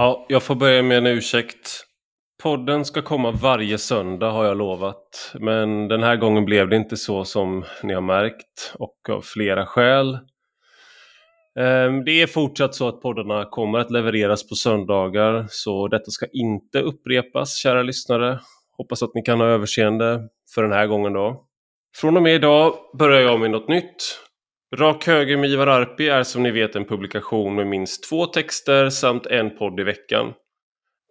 Ja, jag får börja med en ursäkt. Podden ska komma varje söndag har jag lovat. Men den här gången blev det inte så som ni har märkt och av flera skäl. Ehm, det är fortsatt så att poddarna kommer att levereras på söndagar så detta ska inte upprepas kära lyssnare. Hoppas att ni kan ha överseende för den här gången då. Från och med idag börjar jag med något nytt. Rak höger med Ivar Arpi är som ni vet en publikation med minst två texter samt en podd i veckan.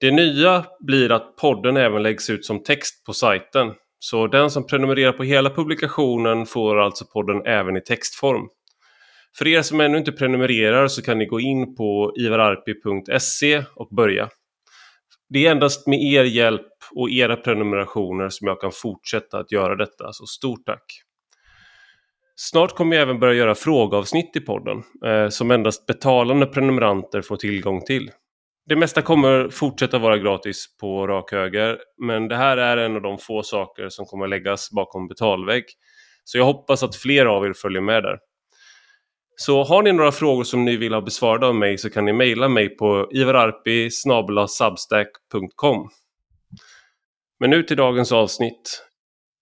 Det nya blir att podden även läggs ut som text på sajten. Så den som prenumererar på hela publikationen får alltså podden även i textform. För er som ännu inte prenumererar så kan ni gå in på ivararpi.se och börja. Det är endast med er hjälp och era prenumerationer som jag kan fortsätta att göra detta, så stort tack! Snart kommer jag även börja göra frågeavsnitt i podden eh, som endast betalande prenumeranter får tillgång till. Det mesta kommer fortsätta vara gratis på rak höger men det här är en av de få saker som kommer läggas bakom betalvägg. Så jag hoppas att fler av er följer med där. Så har ni några frågor som ni vill ha besvarade av mig så kan ni mejla mig på ivararpi Men nu till dagens avsnitt.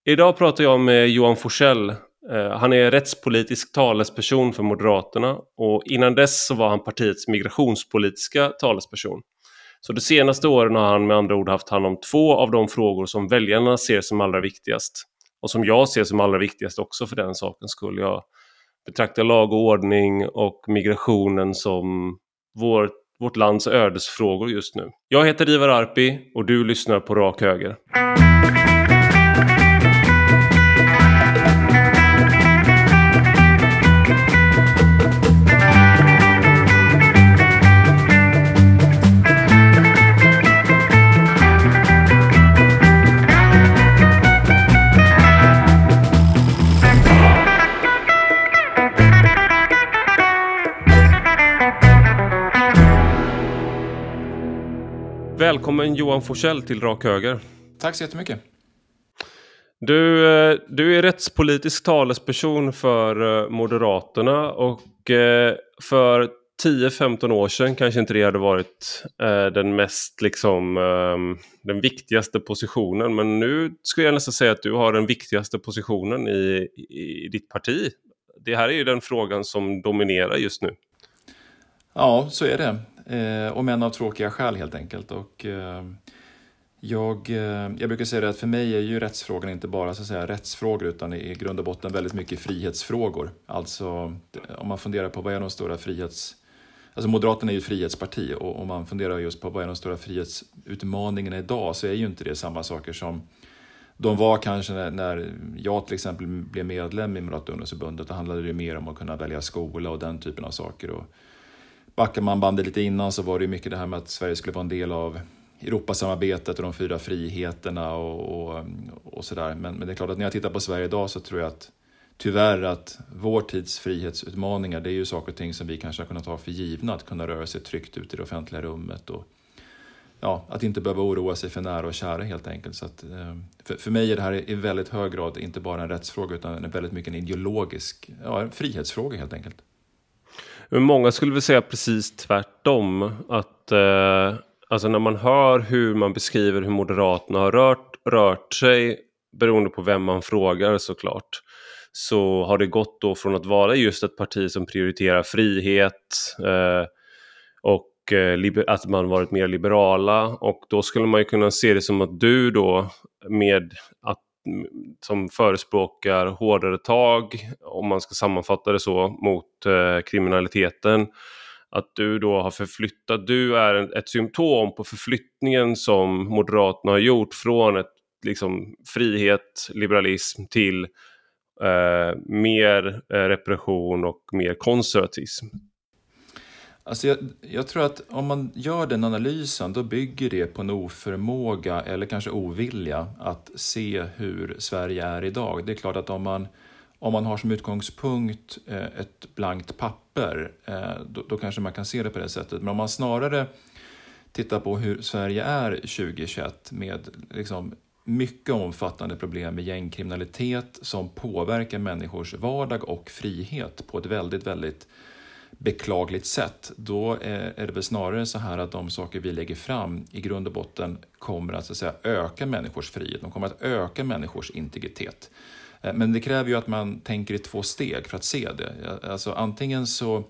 Idag pratar jag med Johan Forsell Eh, han är rättspolitisk talesperson för Moderaterna och innan dess så var han partiets migrationspolitiska talesperson. Så de senaste åren har han med andra ord haft hand om två av de frågor som väljarna ser som allra viktigast. Och som jag ser som allra viktigast också för den saken skulle jag betraktar lag och ordning och migrationen som vår, vårt lands ödesfrågor just nu. Jag heter Ivar Arpi och du lyssnar på Rak Höger. Välkommen Johan Forsell till Rak Höger. Tack så jättemycket. Du, eh, du är rättspolitisk talesperson för eh, Moderaterna och eh, för 10-15 år sedan kanske inte det hade varit den mest liksom ehm, den viktigaste positionen men nu skulle jag nästan säga att du har den viktigaste positionen i, i ditt parti. Det här är ju den frågan som dominerar just nu. Ja, så är det. Eh, om än av tråkiga skäl helt enkelt. Och, eh, jag, eh, jag brukar säga att för mig är ju rättsfrågan inte bara så att säga, rättsfrågor utan i grund och botten väldigt mycket frihetsfrågor. Alltså om man funderar på vad är de stora frihets... Alltså Moderaterna är ju ett frihetsparti och om man funderar just på vad är de stora frihetsutmaningarna idag så är ju inte det samma saker som de var kanske när, när jag till exempel blev medlem i Moderata ungdomsförbundet. Då handlade det mer om att kunna välja skola och den typen av saker. Och Backar man bandet lite innan så var det mycket det här med att Sverige skulle vara en del av Europasamarbetet och de fyra friheterna och, och, och sådär. Men, men det är klart att när jag tittar på Sverige idag så tror jag att tyvärr att vår tids frihetsutmaningar det är ju saker och ting som vi kanske har kunnat ta för givna. Att kunna röra sig tryggt ut i det offentliga rummet och ja, att inte behöva oroa sig för nära och kära helt enkelt. Så att, eh, för, för mig är det här i väldigt hög grad inte bara en rättsfråga utan väldigt mycket en ideologisk ja, en frihetsfråga helt enkelt. Men många skulle väl säga precis tvärtom. Att eh, alltså när man hör hur man beskriver hur Moderaterna har rört, rört sig beroende på vem man frågar såklart så har det gått då från att vara just ett parti som prioriterar frihet eh, och eh, att man varit mer liberala och då skulle man ju kunna se det som att du då med att som förespråkar hårdare tag, om man ska sammanfatta det så, mot eh, kriminaliteten. Att du då har förflyttat, du är ett symptom på förflyttningen som Moderaterna har gjort från ett liksom, frihet, liberalism till eh, mer eh, repression och mer konservatism. Alltså jag, jag, tror att om man gör den analysen då bygger det på en oförmåga eller kanske ovilja att se hur Sverige är idag. Det är klart att om man, om man har som utgångspunkt eh, ett blankt papper eh, då, då, kanske man kan se det på det sättet. Men om man snarare tittar på hur Sverige är 2021 med liksom mycket omfattande problem med gängkriminalitet som påverkar människors vardag och frihet på ett väldigt, väldigt beklagligt sätt, då eh, är det väl snarare så här att de saker vi lägger fram i grund och botten kommer att, så att säga, öka människors frihet, de kommer att öka människors integritet. Eh, men det kräver ju att man tänker i två steg för att se det. Alltså antingen så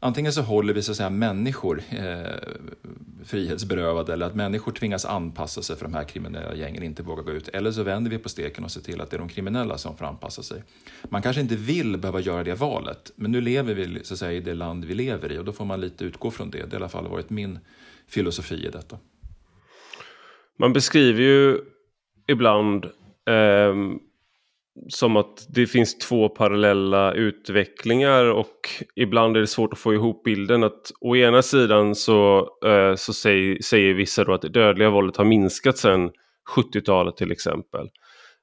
Antingen så håller vi så att säga, människor eh, frihetsberövade eller att människor tvingas anpassa sig för de här kriminella gängen inte vågar gå ut. Eller så vänder vi på steken och ser till att det är de kriminella som får anpassa sig. Man kanske inte vill behöva göra det valet, men nu lever vi så att säga, i det land vi lever i och då får man lite utgå från det. Det har i alla fall varit min filosofi i detta. Man beskriver ju ibland eh, som att det finns två parallella utvecklingar och ibland är det svårt att få ihop bilden att å ena sidan så, eh, så säger, säger vissa då att det dödliga våldet har minskat sedan 70-talet till exempel.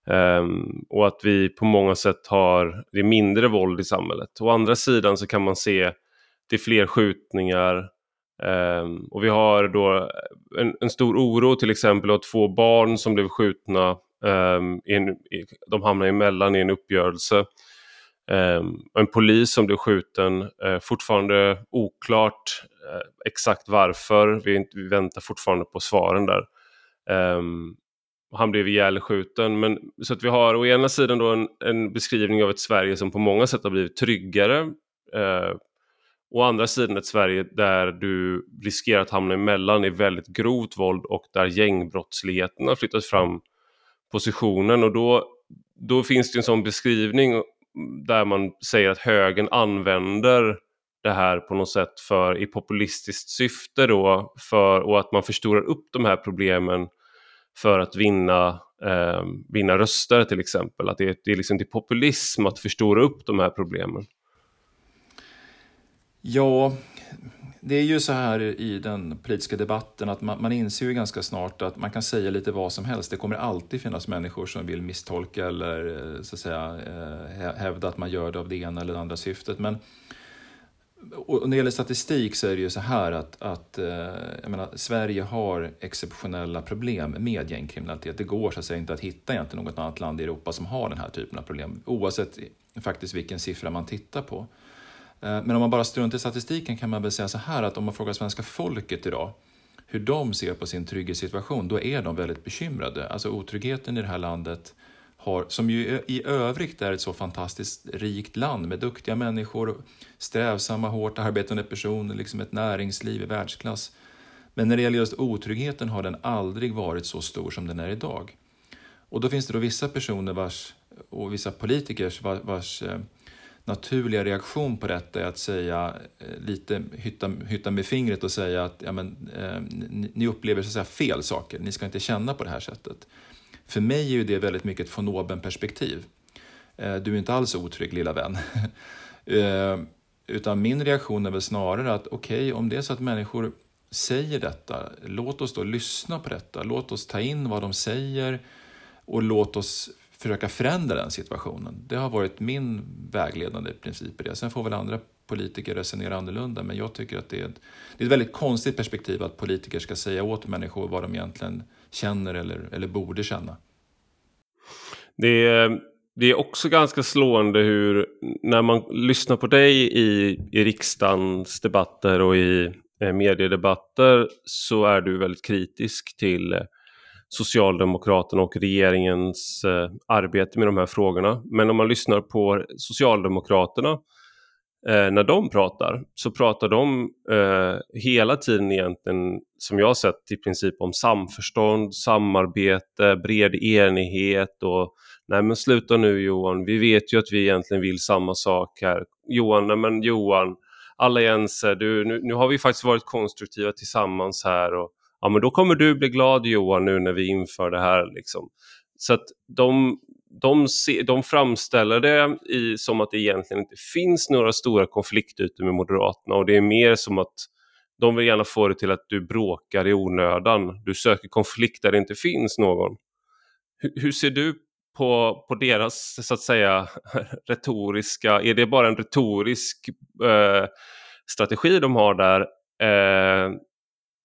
Um, och att vi på många sätt har det mindre våld i samhället. Å andra sidan så kan man se det är fler skjutningar um, och vi har då en, en, stor oro till exempel av två barn som blev skjutna Um, en, de hamnar emellan i en uppgörelse. Um, en polis som blev skjuten, uh, fortfarande oklart uh, exakt varför. Vi, inte, vi, väntar fortfarande på svaren där. Um, han blev ihjälskjuten. Men, så att vi har å ena sidan då en, en, beskrivning av ett Sverige som på många sätt har blivit tryggare. Uh, å andra sidan ett Sverige där du riskerar att hamna emellan i väldigt grovt våld och där gängbrottsligheten har flyttat fram positionen och då, då finns det en sån beskrivning där man säger att högern använder det här på något sätt för i populistiskt syfte då för, och att man förstorar upp de här problemen för att vinna, eh, vinna röster till exempel. Att det, det är liksom till populism att förstora upp de här problemen. Ja, det är ju så här i den politiska debatten att man, man inser ju ganska snart att man kan säga lite vad som helst. Det kommer alltid finnas människor som vill misstolka eller eh, så att säga, eh, hävda att man gör det av det ena eller det andra syftet. Men och när det gäller statistik så är det ju så här att, att eh, jag menar, Sverige har exceptionella problem med gängkriminalitet. Det går så att säga inte att hitta egentligen något annat land i Europa som har den här typen av problem, oavsett faktiskt vilken siffra man tittar på. Eh, men om man bara struntar i statistiken kan man väl säga så här att om man frågar svenska folket idag hur de ser på sin trygghetssituation, då är de väldigt bekymrade. Alltså otryggheten i det här landet, har, som ju i övrigt är ett så fantastiskt rikt land med duktiga människor, strävsamma, hårt arbetande personer, liksom ett näringsliv i världsklass. Men när det gäller just otryggheten har den aldrig varit så stor som den är idag. Och då finns det då vissa personer vars, och vissa politikers vars, vars naturliga reaktion på detta är att säga eh, lite hytta, hytta med fingret och säga att ja, men, eh, ni, ni, upplever så att säga, fel saker, ni ska inte känna på det här sättet. För mig är ju det väldigt mycket ett von oben-perspektiv. Eh, du är inte alls otrygg lilla vän. eh, utan min reaktion är väl snarare att okej, okay, om det är så att människor säger detta, låt oss då lyssna på detta, låt oss ta in vad de säger och låt oss försöka förändra den situationen. Det har varit min vägledande princip i det. Sen får väl andra politiker resonera annorlunda, men jag tycker att det är, ett, det är ett väldigt konstigt perspektiv att politiker ska säga åt människor vad de egentligen känner eller, eller borde känna. Det är, det är också ganska slående hur när man lyssnar på dig i, i riksdagens debatter och i eh, mediedebatter så är du väldigt kritisk till eh, Socialdemokraterna och regeringens eh, arbete med de här frågorna. Men om man lyssnar på Socialdemokraterna eh, när de pratar så pratar de eh, hela tiden egentligen som jag har sett i princip om samförstånd, samarbete, bred enighet och nej men sluta nu Johan, vi vet ju att vi egentligen vill samma sak här. Johan, nej men Johan, alla är ense, du, nu, nu har vi faktiskt varit konstruktiva tillsammans här och ja men då kommer du bli glad Johan nu när vi inför det här. Liksom. Så att de, de, se, de framställer det i, som att det egentligen inte finns några stora konfliktytor med Moderaterna och det är mer som att de vill gärna få det till att du bråkar i onödan. Du söker konflikt där det inte finns någon. Hur, hur ser du på, på deras så att säga retoriska, är det bara en retorisk eh, strategi de har där? Eh,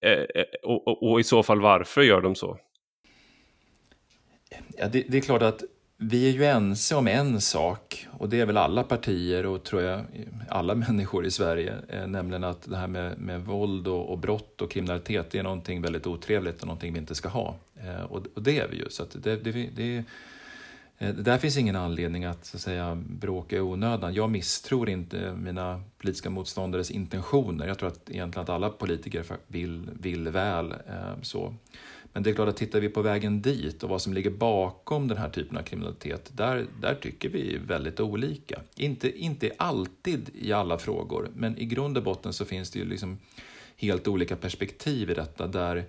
Eh, eh, och, och, och, i så fall varför gör de så? Ja, det, det, är klart att vi är ju ense om en sak och det är väl alla partier och tror jag alla människor i Sverige, eh, nämligen att det här med, med våld och, och brott och kriminalitet det är någonting väldigt otrevligt och någonting vi inte ska ha. Eh, och, och det är vi ju. Så det, det, det, Eh, där finns ingen anledning att, så att säga, bråka i onödan. Jag misstror inte mina politiska motståndares intentioner. Jag tror att egentligen att alla politiker vill, vill väl. Eh, så. Men det är klart att tittar vi på vägen dit och vad som ligger bakom den här typen av kriminalitet, där, där tycker vi väldigt olika. Inte, inte alltid i alla frågor, men i grund och botten så finns det ju liksom helt olika perspektiv i detta där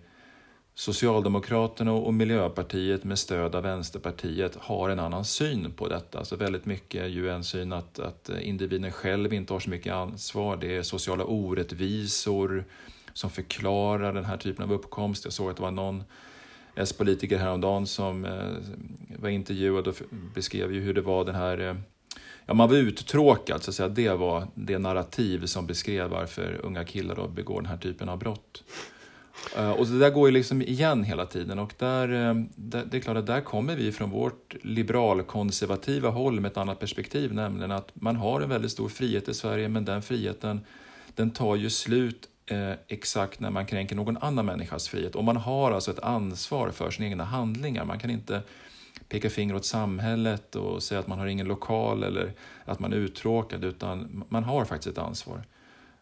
Socialdemokraterna och Miljöpartiet med stöd av Vänsterpartiet har en annan syn på detta. Så väldigt mycket är ju en syn att, att individen själv inte har så mycket ansvar. Det är sociala orättvisor som förklarar den här typen av uppkomst. Jag såg att det var någon S-politiker häromdagen som eh, var intervjuad och beskrev ju hur det var den här eh, Ja, man var uttråkad, så att säga. det var det narrativ som beskrev varför unga killar då begår den här typen av brott. Eh, och det där går ju liksom igen hela tiden och eh, där, det är klart att där kommer vi från vårt liberalkonservativa håll med ett annat perspektiv, nämligen att man har en väldigt stor frihet i Sverige, men den friheten den tar ju slut eh, exakt när man kränker någon annan människas frihet. Och man har alltså ett ansvar för sina egna handlingar. Man kan inte peka finger åt samhället och säga att man har ingen lokal eller att man är uttråkad, utan man har faktiskt ett ansvar.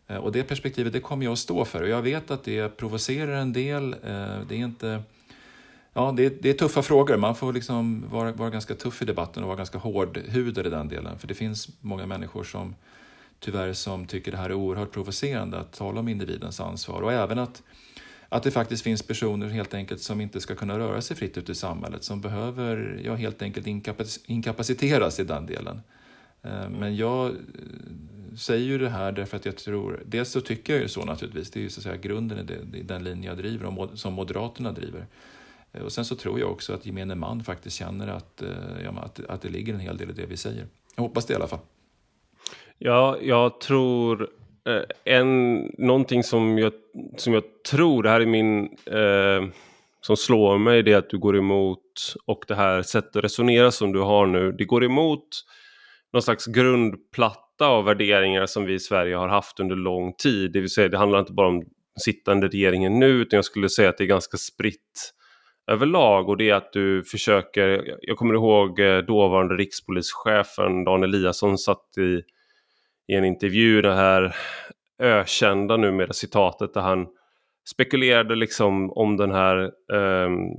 Eh, och det perspektivet det kommer jag att stå för och jag vet att det provocerar en del. Eh, det är inte... Ja, det är, det är tuffa frågor. Man får liksom vara, vara ganska tuff i debatten och vara ganska hårdhudad i den delen. För det finns många människor som tyvärr som tycker det här är oerhört provocerande att tala om individens ansvar och även att, att det faktiskt finns personer helt enkelt som inte ska kunna röra sig fritt ute i samhället som behöver ja, helt enkelt inkapaciteras i den delen. Eh, men jag säger ju det här därför att jag tror, dels så tycker jag ju så naturligtvis, det är ju så att säga grunden i, det, i den linje jag driver och som Moderaterna driver. Eh, och sen så tror jag också att gemene man faktiskt känner att, eh, ja, att, att det ligger en hel del i det vi säger. Jag hoppas det i alla fall. Ja, jag tror eh, en, någonting som jag, som jag tror, det här är min, eh, som slår mig, det är att du går emot och det här sättet att resonera som du har nu, det går emot någon slags grundplatta av värderingar som vi i Sverige har haft under lång tid. Det vill säga, det handlar inte bara om sittande regeringen nu, utan jag skulle säga att det är ganska spritt överlag och det är att du försöker, jag kommer ihåg eh, dåvarande rikspolischefen Dan Eliasson satt i, i en intervju, det här ökända numera citatet där han spekulerade liksom om den här, um,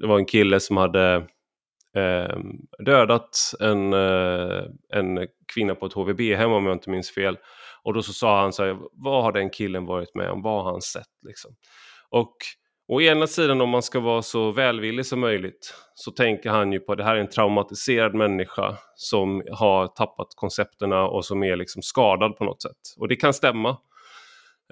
det var en kille som hade eh, dödat en, eh, en kvinna på ett HVB-hem om jag inte minns fel. Och då så sa han så här, vad har den killen varit med om, vad har han sett liksom? Och å ena sidan om man ska vara så välvillig som möjligt så tänker han ju på att det här är en traumatiserad människa som har tappat koncepterna och som är liksom skadad på något sätt. Och det kan stämma.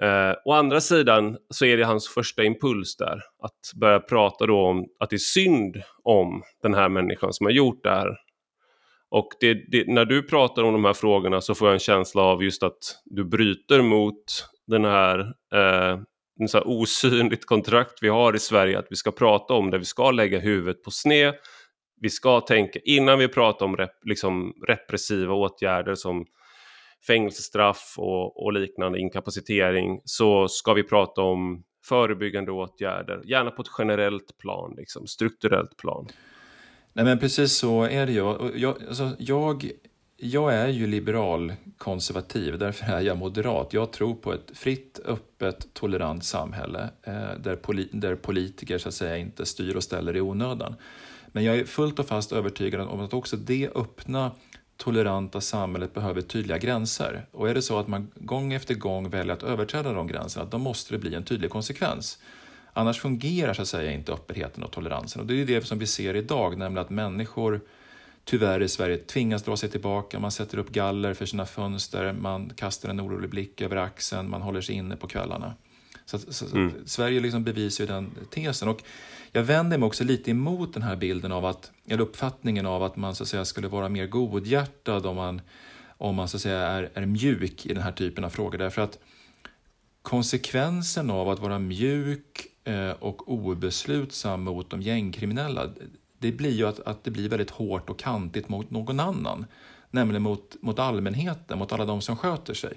Eh, å andra sidan så är det hans första impuls där att börja prata då om att det är synd om den här människan som har gjort det här. Och det, det, när du pratar om de här frågorna så får jag en känsla av just att du bryter mot den här, eh, den här osynligt kontrakt vi har i Sverige att vi ska prata om det, vi ska lägga huvudet på sned. Vi ska tänka innan vi pratar om rep, liksom repressiva åtgärder som fängelsestraff och, och liknande inkapacitering så ska vi prata om förebyggande åtgärder, gärna på ett generellt plan, liksom, strukturellt plan. Nej men precis så är det ju. Jag, alltså, jag, jag är ju liberal konservativ, därför är jag moderat. Jag tror på ett fritt, öppet, tolerant samhälle eh, där, poli där politiker så att säga inte styr och ställer i onödan. Men jag är fullt och fast övertygad om att också det öppna toleranta samhället behöver tydliga gränser. Och är det så att man gång efter gång väljer att överträda de gränserna, då måste det bli en tydlig konsekvens. Annars fungerar så att säga inte öppenheten och toleransen. Och det är det som vi ser idag, nämligen att människor tyvärr i Sverige tvingas dra sig tillbaka, man sätter upp galler för sina fönster, man kastar en orolig blick över axeln, man håller sig inne på kvällarna. Så, så mm. Sverige liksom bevisar ju den tesen. Och jag vänder mig också lite emot den här bilden av att, eller uppfattningen av att man så att säga skulle vara mer godhjärtad om man, om man så att säga är, är mjuk i den här typen av frågor. Därför att konsekvensen av att vara mjuk eh, och obeslutsam mot de gängkriminella, det blir ju att, att det blir väldigt hårt och kantigt mot någon annan. Nämligen mot, mot allmänheten, mot alla de som sköter sig.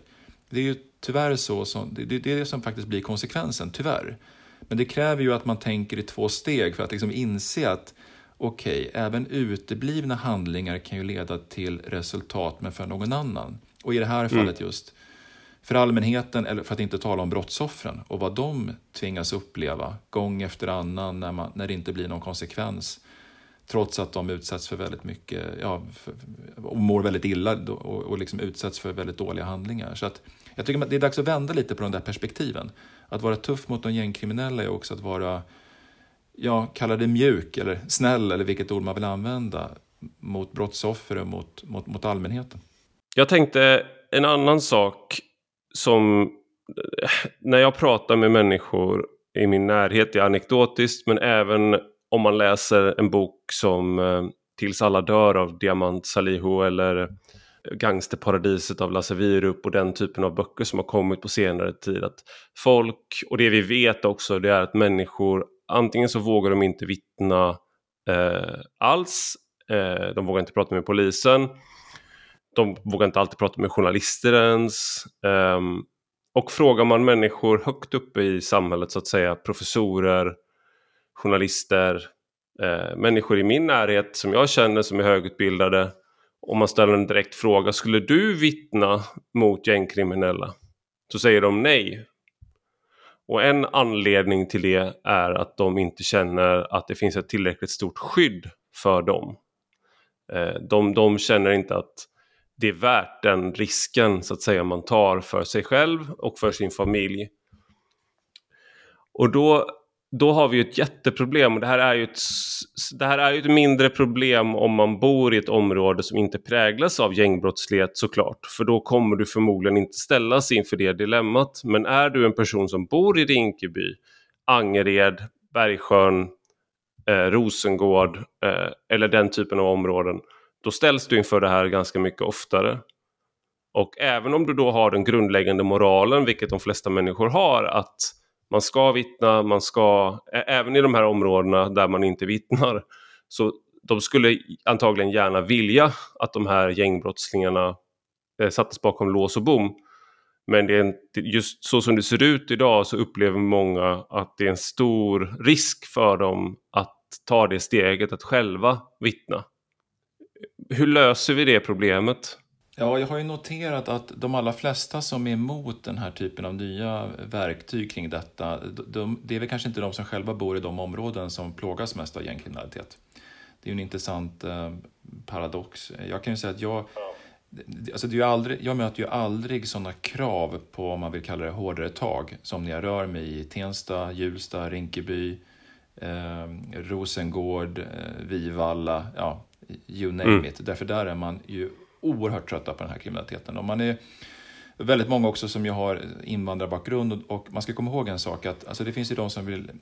Det är ju tyvärr så, som, det, det är det som faktiskt blir konsekvensen, tyvärr. Men det kräver ju att man tänker i två steg för att liksom inse att okej, okay, även uteblivna handlingar kan ju leda till resultat men för någon annan. Och i det här fallet mm. just för allmänheten, eller för att inte tala om brottsoffren och vad de tvingas uppleva gång efter annan när, man, när det inte blir någon konsekvens. Trots att de utsätts för väldigt mycket, ja, för, och mår väldigt illa och, och liksom utsätts för väldigt dåliga handlingar. Så att jag tycker att det är dags att vända lite på de där perspektiven. Att vara tuff mot de gängkriminella är också att vara, ja, kalla det mjuk eller snäll eller vilket ord man vill använda mot brottsoffer och mot, mot, mot allmänheten. Jag tänkte en annan sak som när jag pratar med människor i min närhet, det är anekdotiskt, men även om man läser en bok som eh, Tills alla dör av Diamant Salihu eller Gangsterparadiset av Lasse Wierup och den typen av böcker som har kommit på senare tid. Att folk, och det vi vet också, det är att människor antingen så vågar de inte vittna eh, alls, eh, de vågar inte prata med polisen, de vågar inte alltid prata med journalister ens. Eh, och frågar man människor högt uppe i samhället så att säga, professorer, journalister, eh, människor i min närhet som jag känner som är högutbildade. Om man ställer en direkt fråga, skulle du vittna mot gängkriminella? Så säger de nej. Och en anledning till det är att de inte känner att det finns ett tillräckligt stort skydd för dem. Eh, de, de känner inte att det är värt den risken så att säga man tar för sig själv och för sin familj. Och då, då har vi ett jätteproblem det här, är ju ett, det här är ju ett mindre problem om man bor i ett område som inte präglas av gängbrottslighet såklart. För då kommer du förmodligen inte ställas inför det dilemmat. Men är du en person som bor i Rinkeby, Angered, Bergsjön, eh, Rosengård eh, eller den typen av områden då ställs du inför det här ganska mycket oftare. Och även om du då har den grundläggande moralen, vilket de flesta människor har, att man ska vittna, man ska, även i de här områdena där man inte vittnar, så de skulle antagligen gärna vilja att de här gängbrottslingarna eh, sattes bakom lås och bom. Men det är just så som det ser ut idag så upplever många att det är en stor risk för dem att ta det steget att själva vittna hur löser vi det problemet? Ja, jag har ju noterat att de allra flesta som är emot den här typen av nya verktyg kring detta, de, det är väl kanske inte de som själva bor i de områden som plågas mest av gängkriminalitet. Det är ju en intressant eh, paradox. Jag kan ju säga att jag, alltså det är aldrig, jag möter ju aldrig sådana krav på, om man vill kalla det hårdare tag, som när jag rör mig i Tensta, Hjulsta, Rinkeby, eh, Rosengård, eh, Vivalla, ja, you name mm. it. Därför där är man ju oerhört trötta på den här kriminaliteten. Och man är väldigt många också som ju har invandrarbakgrund och, och man ska komma ihåg en sak att alltså det finns ju de som vill eh,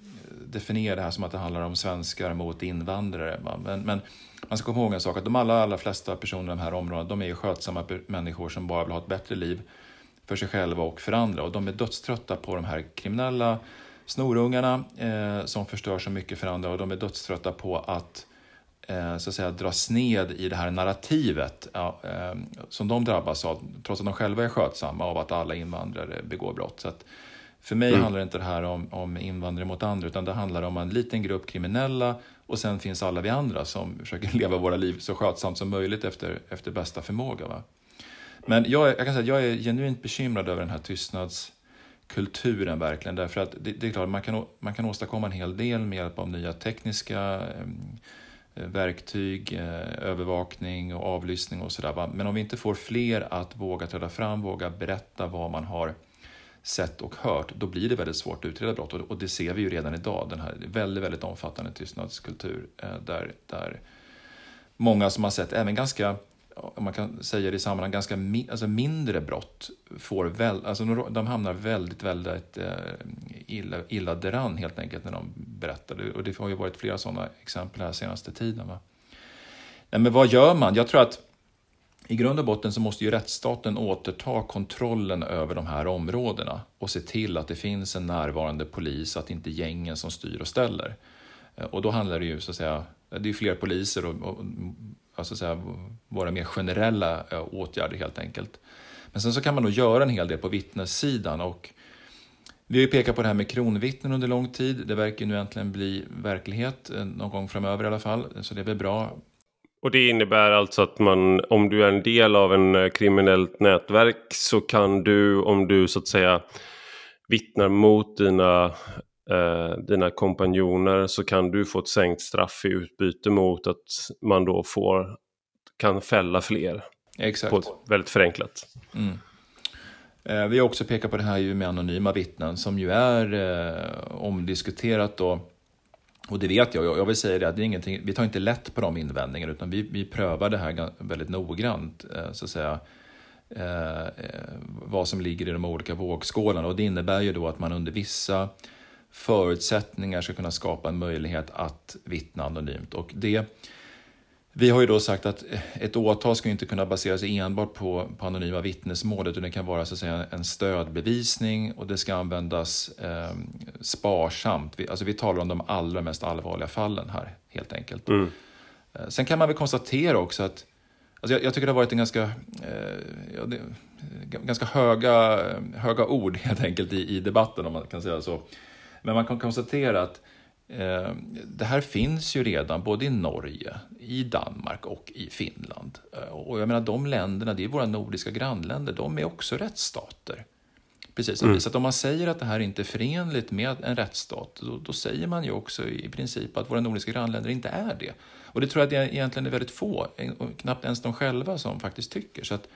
definiera det här som att det handlar om svenskar mot invandrare. Men, men man ska komma ihåg en sak att de allra, allra flesta personer i de här områdena de är ju skötsamma människor som bara vill ha ett bättre liv för sig själva och för andra och de är dödströtta på de här kriminella snorungarna eh, som förstör så mycket för andra och de är dödströtta på att Eh, så att säga, dras ned i det här narrativet ja, eh, som de drabbas av, trots att de själva är skötsamma av att alla invandrare begår brott. Så att för mig mm. handlar inte det här om, om invandrare mot andra, utan det handlar om en liten grupp kriminella och sen finns alla vi andra som försöker leva våra liv så skötsamt som möjligt efter, efter bästa förmåga. Va? Men jag, jag kan säga att jag är genuint bekymrad över den här tystnadskulturen verkligen, därför att det, det är klart, man kan, man kan åstadkomma en hel del med hjälp av nya tekniska eh, Eh, Eh, verktyg, eh, övervakning och avlyssning och sådär. Men om vi inte får fler att våga träda fram, våga berätta vad man har sett och hört, då blir det väldigt svårt att utreda brott. Och det ser vi ju redan idag, den här väldigt, väldigt omfattande tystnadskultur eh, där, där många som har sett även ganska om man kan säga det i sammanhang, ganska mi alltså mindre brott får väl, alltså de hamnar väldigt, väldigt eh, illa, illa däran helt enkelt när de berättar. Och det har ju varit flera sådana exempel här senaste tiden. Va? Nej, men vad gör man? Jag tror att i grund och botten så måste ju rättsstaten återta kontrollen över de här områdena och se till att det finns en närvarande polis, att det inte är gängen som styr och ställer. Eh, och då handlar det ju så att säga Det är fler poliser och, och alltså så här, våra mer generella eh, åtgärder helt enkelt. Men sen så kan man nog göra en hel del på vittnessidan och vi har ju pekat på det här med kronvittnen under lång tid. Det verkar nu äntligen bli verklighet, eh, någon gång framöver i alla fall, så det blir bra. Och det innebär alltså att man, om du är en del av en eh, kriminellt nätverk så kan du, om du så att säga vittnar mot dina, eh, dina kompanjoner så kan du få ett sänkt straff i utbyte mot att man då får, kan fälla fler. Exakt. På ett väldigt förenklat. Mm. Eh, vi har också pekat på det här med anonyma vittnen som ju är eh, omdiskuterat då och det vet jag, jag vill säga det att det är ingenting, vi tar inte lätt på de invändningarna utan vi, vi prövar det här väldigt noggrant, eh, så att säga, eh, vad som ligger i de olika vågskålarna. Och det innebär ju då att man under vissa förutsättningar ska kunna skapa en möjlighet att vittna anonymt. Och det vi har ju då sagt att ett åtal ska inte kunna baseras enbart på, på anonyma vittnesmål utan det kan vara så att säga, en stödbevisning och det ska användas eh, sparsamt. Vi, alltså vi talar om de allra mest allvarliga fallen här helt enkelt. Mm. Eh, sen kan man väl konstatera också att alltså jag, jag tycker det har varit en ganska, eh, ganska höga, höga ord helt enkelt i, i debatten om man kan säga så. Men man kan konstatera att Eh, det här finns ju redan både i Norge, i Danmark och i Finland. Eh, och jag menar de länderna, det är våra nordiska grannländer, de är också rättsstater. Precis, mm. så att om man säger att det här inte är förenligt med en rättsstat, då, då, säger man ju också i princip att våra nordiska grannländer inte är det. Och det tror jag att det egentligen är väldigt få, knappt ens de själva, som faktiskt tycker. Så att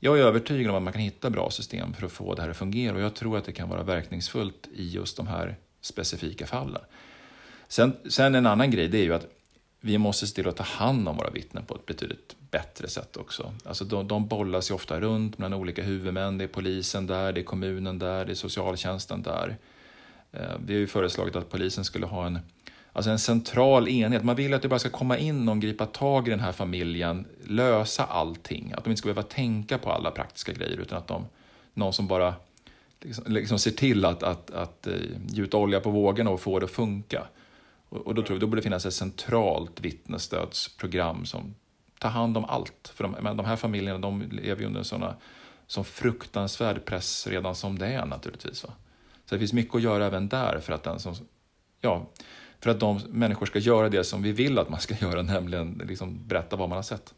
jag är övertygad om att man kan hitta bra system för att få det här att fungera och jag tror att det kan vara verkningsfullt i just de här specifika fallen. Sen, sen en annan grej, det är ju att vi måste se till att ta hand om våra vittnen på ett betydligt bättre sätt också. Alltså de, de bollas ju ofta runt mellan olika huvudmän. Det är polisen där, det är kommunen där, det är socialtjänsten där. Eh, vi har ju föreslagit att polisen skulle ha en, alltså en central enhet. Man vill att det bara ska komma in någon, gripa tag i den här familjen, lösa allting. Att de inte ska behöva tänka på alla praktiska grejer utan att de, någon som bara liksom, liksom ser till att, att, att uh, gjuta olja på vågorna och få det att funka. Och, och då tror jag då borde det finnas ett centralt vittnesstödsprogram som tar hand om allt. För de, de här familjerna de lever ju under en såna, fruktansvärd press redan som det är naturligtvis. Va? Så det finns mycket att göra även där för att, den som, ja, för att de människor ska göra det som vi vill att man ska göra, nämligen liksom berätta vad man har sett.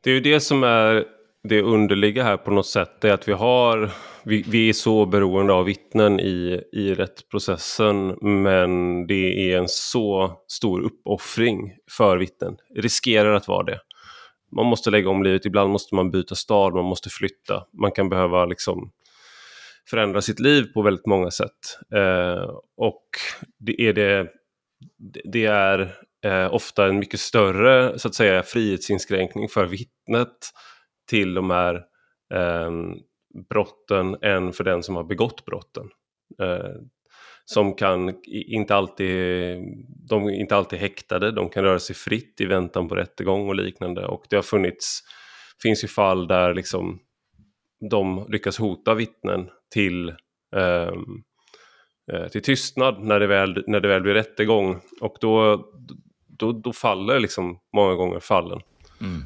Det är ju det som är det underliga här på något sätt, det är att vi har vi, vi, är så beroende av vittnen i, i rättsprocessen men det är en så stor uppoffring för vittnen. Riskerar att vara det. Man måste lägga om livet, ibland måste man byta stad, man måste flytta. Man kan behöva liksom förändra sitt liv på väldigt många sätt. Eh, och det är, det, det är eh, ofta en mycket större så att säga, frihetsinskränkning för vittnet till de här eh, brotten än för den som har begått brotten. Eh, som kan inte alltid, de är inte alltid häktade, de kan röra sig fritt i väntan på rättegång och liknande. Och det har funnits, finns ju fall där liksom de lyckas hota vittnen till, ehm, eh, till tystnad när det, väl, när det väl blir rättegång. Och då, då, då faller liksom många gånger fallen. Mm.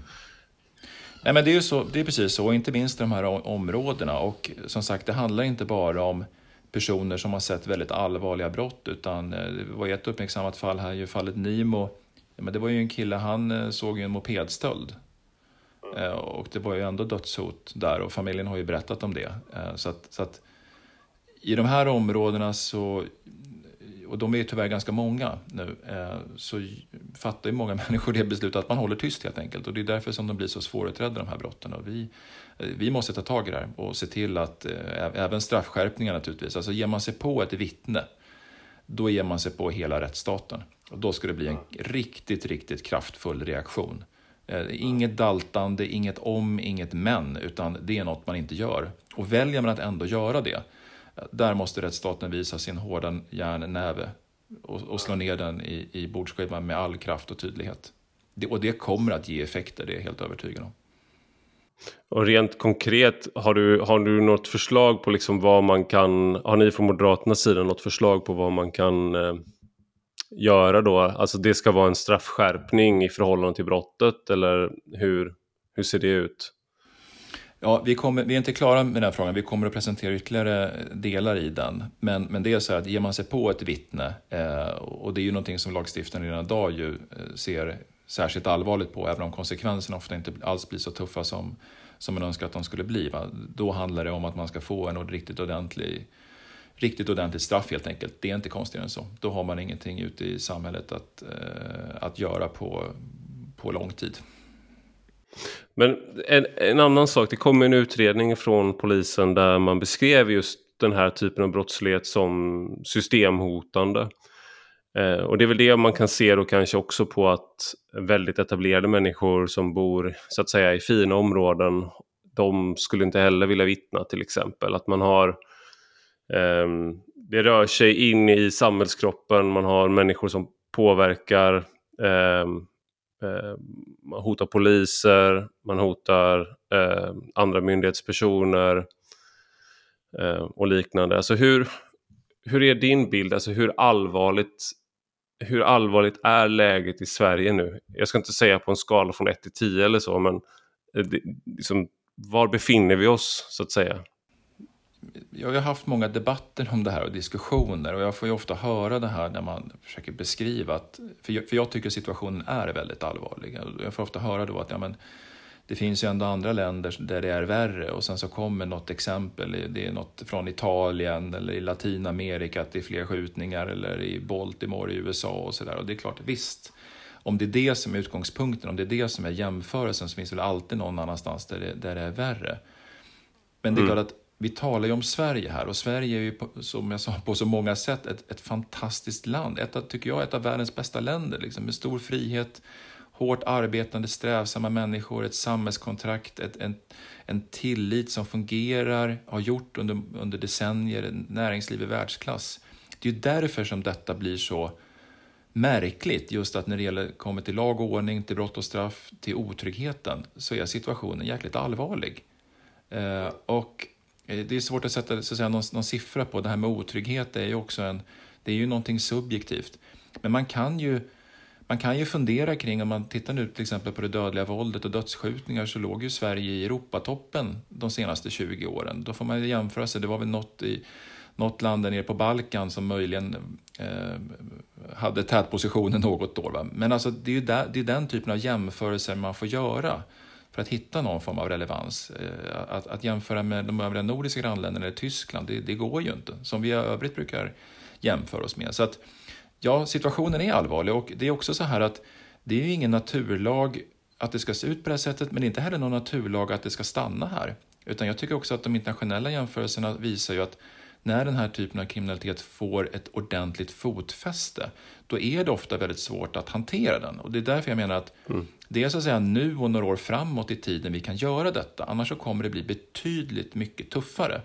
Nej, men det är ju så, det är precis så, inte minst i de här områdena. Och som sagt, det handlar inte bara om personer som har sett väldigt allvarliga brott, utan eh, det var ett uppmärksammat fall här, ju fallet Nimo. men det var ju en kille, han eh, såg ju en mopedstöld. Eh, och det var ju ändå dödshot där och familjen har ju berättat om det. Så att, så att i de här områdena så och de är ju tyvärr ganska många nu, eh, så fattar ju många människor det beslutet att man håller tyst helt enkelt. Och det är därför som de blir så svårutredda de här brotten. Och vi, eh, vi måste ta tag i det här och se till att, eh, även straffskärpningar naturligtvis, alltså ger man sig på ett vittne, då ger man sig på hela rättsstaten. Och då ska det bli en riktigt, riktigt kraftfull reaktion. Eh, inget daltande, inget om, inget men, utan det är något man inte gör. Och väljer man att ändå göra det, eh, där måste rättsstaten visa sin hårda järnnäve och, och slå ner den i, i bordsskivan med all kraft och tydlighet. Det, och det kommer att ge effekter, det är jag helt övertygad om. Och rent konkret, har du, har du något förslag på liksom vad man kan, har ni från Moderaternas sida något förslag på vad man kan eh, göra då? Alltså det ska vara en straffskärpning i förhållande till brottet eller hur, hur ser det ut? Ja, vi, kommer, vi är inte klara med den här frågan. Vi kommer att presentera ytterligare delar i den. Men, men det är så att ger man sig på ett vittne, eh, och det är ju någonting som lagstiftaren redan idag ju eh, ser särskilt allvarligt på, även om konsekvenserna ofta inte alls blir så tuffa som, som man önskar att de skulle bli. Va? Då handlar det om att man ska få en riktigt ordentlig, riktigt ordentligt straff helt enkelt. Det är inte konstigare än så. Då har man ingenting ute i samhället att, eh, att göra på, på lång tid. Men en, en, annan sak, det kom en utredning från polisen där man beskrev just den här typen av brottslighet som systemhotande. Eh, och det är väl det man kan se då kanske också på att väldigt etablerade människor som bor så att säga i fina områden, de skulle inte heller vilja vittna till exempel. Att man har eh, Ehm, det rör sig in i samhällskroppen, man har människor som påverkar ehm, ehm, man hotar poliser, man hotar andra myndighetspersoner och liknande. Alltså hur, hur är din bild? Alltså hur allvarligt, hur allvarligt är läget i Sverige nu? Jag ska inte säga på en skala från 1 till 10 eller så, men eh, det, liksom, var befinner vi oss så att säga? Jag har haft många debatter om det här och diskussioner och jag får ju ofta höra det här när man försöker beskriva att, för jag, för jag tycker situationen är väldigt allvarlig. Jag får ofta höra då att ja, men, det finns ju ändå andra länder där det är värre och sen så kommer något exempel, det är något från Italien eller i Latinamerika att det är fler skjutningar eller i Baltimore i USA och sådär. Och det är klart, visst, om det är det som är utgångspunkten, om det är det som är jämförelsen så finns det väl alltid någon annanstans där det, där det är värre. Men det är mm. klart att vi talar ju om Sverige här och Sverige är ju som jag sa på så många sätt ett, ett fantastiskt land. Ett av, tycker jag, ett av världens bästa länder liksom, med stor frihet, hårt arbetande, strävsamma människor, ett samhällskontrakt, ett, en, en tillit som fungerar, har gjort under, under decennier, näringsliv i världsklass. Det är ju därför som detta blir så märkligt, just att när det gäller, kommer till lag och ordning, till brott och straff, till otryggheten, så är situationen jäkligt allvarlig. Eh, och Eh, det är svårt att sätta så att säga, någon, någon siffra på. Det här med otrygghet är ju också en, det är ju någonting subjektivt. Men man kan ju, man kan ju fundera kring, om man tittar nu till exempel på det dödliga våldet och dödsskjutningar så låg ju Sverige i Europatoppen de senaste 20 åren. Då får man ju jämföra sig, det var väl något, i, något land där nere på Balkan som möjligen eh, hade tätpositionen något år. Va? Men alltså, det är ju där, det är den typen av jämförelser man får göra för att hitta någon form av relevans. Eh, att, att jämföra med de övriga nordiska grannländerna eller Tyskland, det, det går ju inte, som vi i övrigt brukar jämföra oss med. Så att, ja, situationen är allvarlig och det är också så här att det är ju ingen naturlag att det ska se ut på det här sättet, men det är inte heller någon naturlag att det ska stanna här. Utan jag tycker också att de internationella jämförelserna visar ju att när den här typen av kriminalitet får ett ordentligt fotfäste, då är det ofta väldigt svårt att hantera den. Och det är därför jag menar att mm. det är så att säga nu och några år framåt i tiden vi kan göra detta. Annars så kommer det bli betydligt mycket tuffare.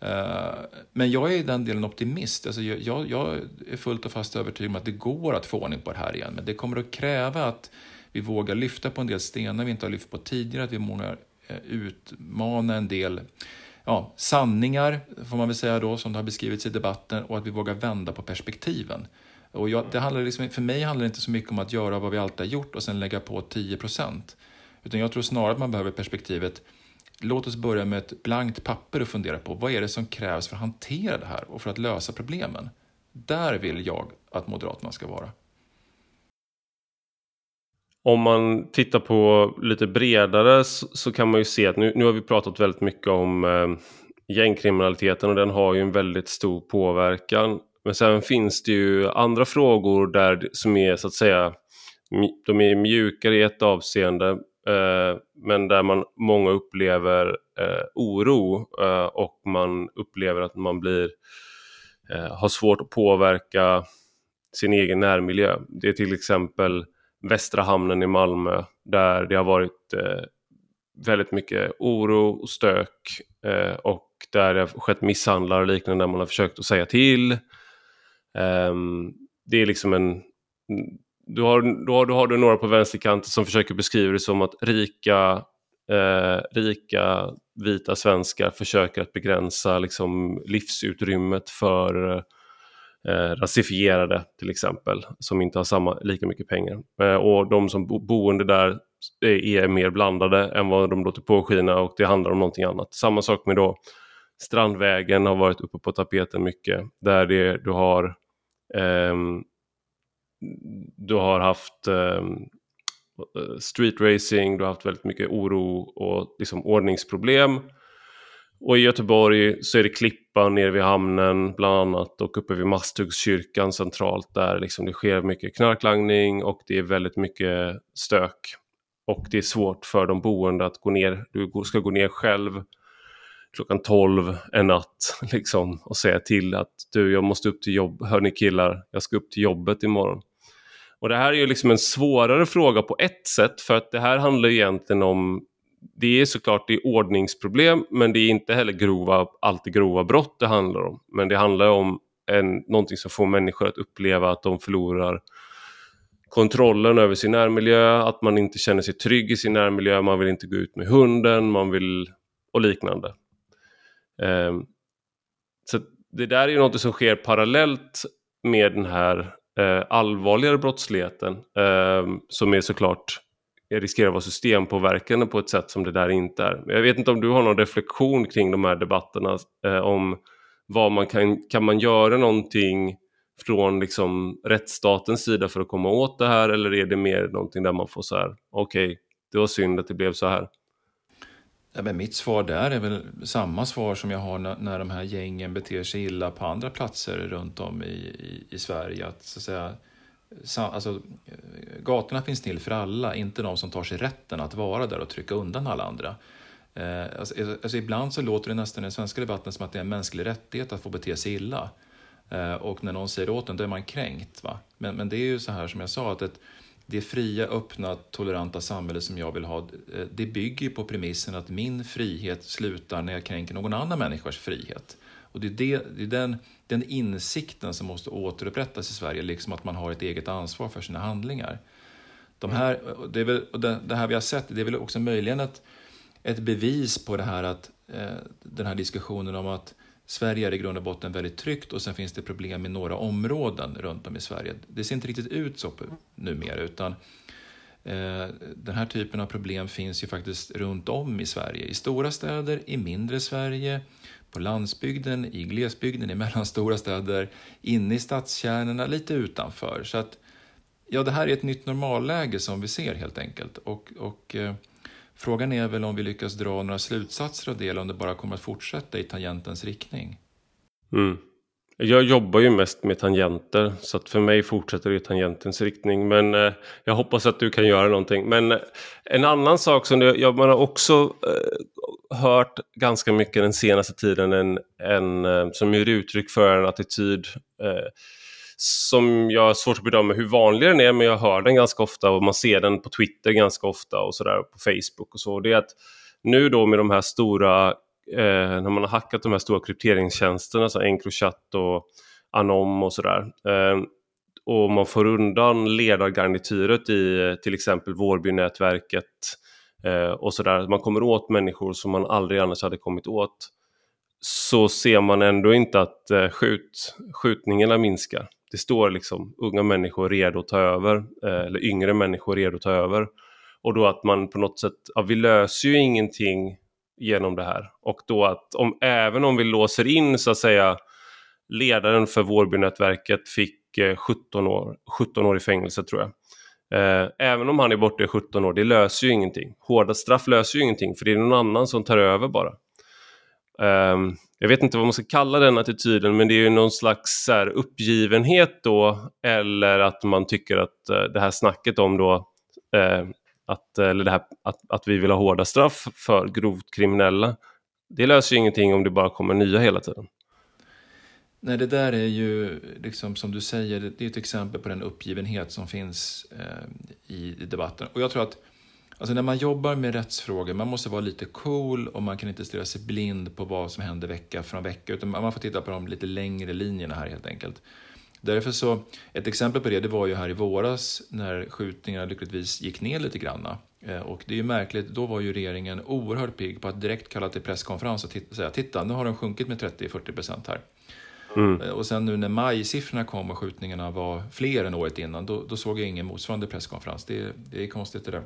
Eh, men jag är i den delen optimist. Alltså jag, jag är fullt och fast övertygad om att det går att få ordning på det här igen. Men det kommer att kräva att vi vågar lyfta på en del stenar vi inte har lyft på tidigare, att vi vågar eh, utmana en del ja, sanningar, får man väl säga då, som det har beskrivits i debatten, och att vi vågar vända på perspektiven. Och jag, det handlar liksom, för mig handlar det inte så mycket om att göra vad vi alltid har gjort och sen lägga på 10 procent. Utan jag tror snarare att man behöver perspektivet, låt oss börja med ett blankt papper och fundera på vad är det som krävs för att hantera det här och för att lösa problemen. Där vill jag att Moderaterna ska vara. Om man tittar på lite bredare så, så, kan man ju se att nu, nu har vi pratat väldigt mycket om eh, gängkriminaliteten och den har ju en väldigt stor påverkan. Men sen finns det ju andra frågor där som är så att säga de är mjukare i ett avseende eh, men där man många upplever eh, oro eh, och man upplever att man blir eh, har svårt att påverka sin egen närmiljö. Det är till exempel Västra hamnen i Malmö där det har varit eh, väldigt mycket oro och stök eh, och där det har skett misshandlar och liknande där man har försökt att säga till. Eh, det är liksom en... Du har, då, har, då har du några på vänsterkanten som försöker beskriva det som att rika, eh, rika vita svenskar försöker att begränsa liksom, livsutrymmet för eh, eh, rasifierade till exempel, som inte har samma, lika mycket pengar. Eh, och de som bo, boende där är, är mer blandade än vad de låter påskina och det handlar om någonting annat. Samma sak med då Strandvägen har varit uppe på tapeten mycket, där det, du har eh, du har haft eh, street racing, du har haft väldigt mycket oro och liksom ordningsproblem. Och i Göteborg så är det Klippan nere vid hamnen bland annat och uppe vid Masthuggskyrkan centralt där liksom det sker mycket knarklangning och det är väldigt mycket stök. Och det är svårt för de boende att gå ner, du ska gå ner själv klockan 12 en natt liksom och säga till att du jag måste upp till jobb, hör ni killar, jag ska upp till jobbet imorgon. Och det här är ju liksom en svårare fråga på ett sätt för att det här handlar egentligen om det är såklart det är ordningsproblem men det är inte heller grova, alltid grova brott det handlar om. Men det handlar om en, någonting som får människor att uppleva att de förlorar kontrollen över sin närmiljö, att man inte känner sig trygg i sin närmiljö, man vill inte gå ut med hunden, man vill och liknande. Um, så det där är ju något som sker parallellt med den här uh, allvarligare brottsligheten um, som är såklart riskerar att vara systempåverkande på ett sätt som det där inte är. Jag vet inte om du har någon reflektion kring de här debatterna eh, om vad man kan, kan man göra någonting från liksom rättsstatens sida för att komma åt det här eller är det mer någonting där man får så här okej, okay, det var synd att det blev så här. Ja, men mitt svar där är väl samma svar som jag har när, när de här gängen beter sig illa på andra platser runt om i, i, i Sverige. Att, så att säga, alltså, eh, gatorna finns till för alla, inte de som tar sig rätten att vara där och trycka undan alla andra. Eh, alltså, eh, alltså, ibland så låter det nästan i den svenska debatten som att det är en mänsklig rättighet att få bete sig illa. Och när någon säger åt en, då är man kränkt. Va? Men, men det är ju så här som jag sa, att ett, det fria, öppna, toleranta samhälle som jag vill ha, det bygger på premissen att min frihet slutar när jag kränker någon annan människas frihet. Och det är, det, det är den, den insikten som måste återupprättas i Sverige, liksom att man har ett eget ansvar för sina handlingar. De här, det, är väl, det här vi har sett, det är väl också möjligen ett, ett bevis på det här att eh, den här diskussionen om att Sverige är i grund och botten väldigt tryggt och sen finns det problem i några områden runt om i Sverige. Det ser inte riktigt ut så numera utan eh, den här typen av problem finns ju faktiskt runt om i Sverige. I stora städer, i mindre Sverige, på landsbygden, i glesbygden, i mellanstora städer, inne i stadskärnorna, lite utanför. Så att, ja, det här är ett nytt normalläge som vi ser helt enkelt. Och, och eh, frågan är väl om vi lyckas dra några slutsatser av det eller om det bara kommer att fortsätta i tangentens riktning. Mm. Jag jobbar ju mest med tangenter så att för mig fortsätter det i tangentens riktning. Men eh, jag hoppas att du kan göra någonting. Men eh, en annan sak som jag, jag man har också eh, hört ganska mycket den senaste tiden en, en, eh, som ger uttryck för en attityd eh, som jag har svårt att bedöma hur vanlig den är men jag hör den ganska ofta och man ser den på Twitter ganska ofta och sådär på Facebook och så. Det är att nu då med de här stora eh, när man har hackat de här stora krypteringstjänsterna som Encrochat och Anom och sådär. Eh, och man får undan ledargarnityret i eh, till exempel Vårbynätverket eh, och sådär. Man kommer åt människor som man aldrig annars hade kommit åt. Så ser man ändå inte att eh, skjut, skjutningarna minskar. Det står liksom unga människor redo att ta över, eh, eller yngre människor redo att ta över. Och då att man på något sätt, ja, vi löser ju ingenting genom det här. Och då att om, även om vi låser in så att säga ledaren för Vårbynätverket fick eh, 17 år, 17 år i fängelse tror jag. Eh, även om han är borta i 17 år, det löser ju ingenting. Hårda straff löser ju ingenting för det är någon annan som tar över bara. Eh, jag vet inte vad man ska kalla den attityden men det är ju någon slags så här, uppgivenhet då eller att man tycker att eh, det här snacket om då eh, att, eh, eller det här, att, att vi vill ha hårda straff för grovt kriminella. Det löser ju ingenting om det bara kommer nya hela tiden. Nej, det där är ju, liksom, som du säger, det är ett exempel på den uppgivenhet som finns eh, i, i, debatten. Och jag tror att alltså, när man jobbar med rättsfrågor, man måste vara lite cool och man kan inte stirra sig blind på vad som händer vecka från vecka, utan man får titta på de lite längre linjerna här helt enkelt. Därför så, ett exempel på det, det var ju här i våras när skjutningarna lyckligtvis gick ner lite granna. Eh, och det är ju märkligt, då var ju regeringen oerhört pigg på att direkt kalla till presskonferens och säga titta, nu har den sjunkit med 30-40 procent här. Mm. Och sen nu när majsiffrorna kom och skjutningarna var fler än året innan, då, då såg jag ingen motsvarande presskonferens. Det, det är konstigt det där.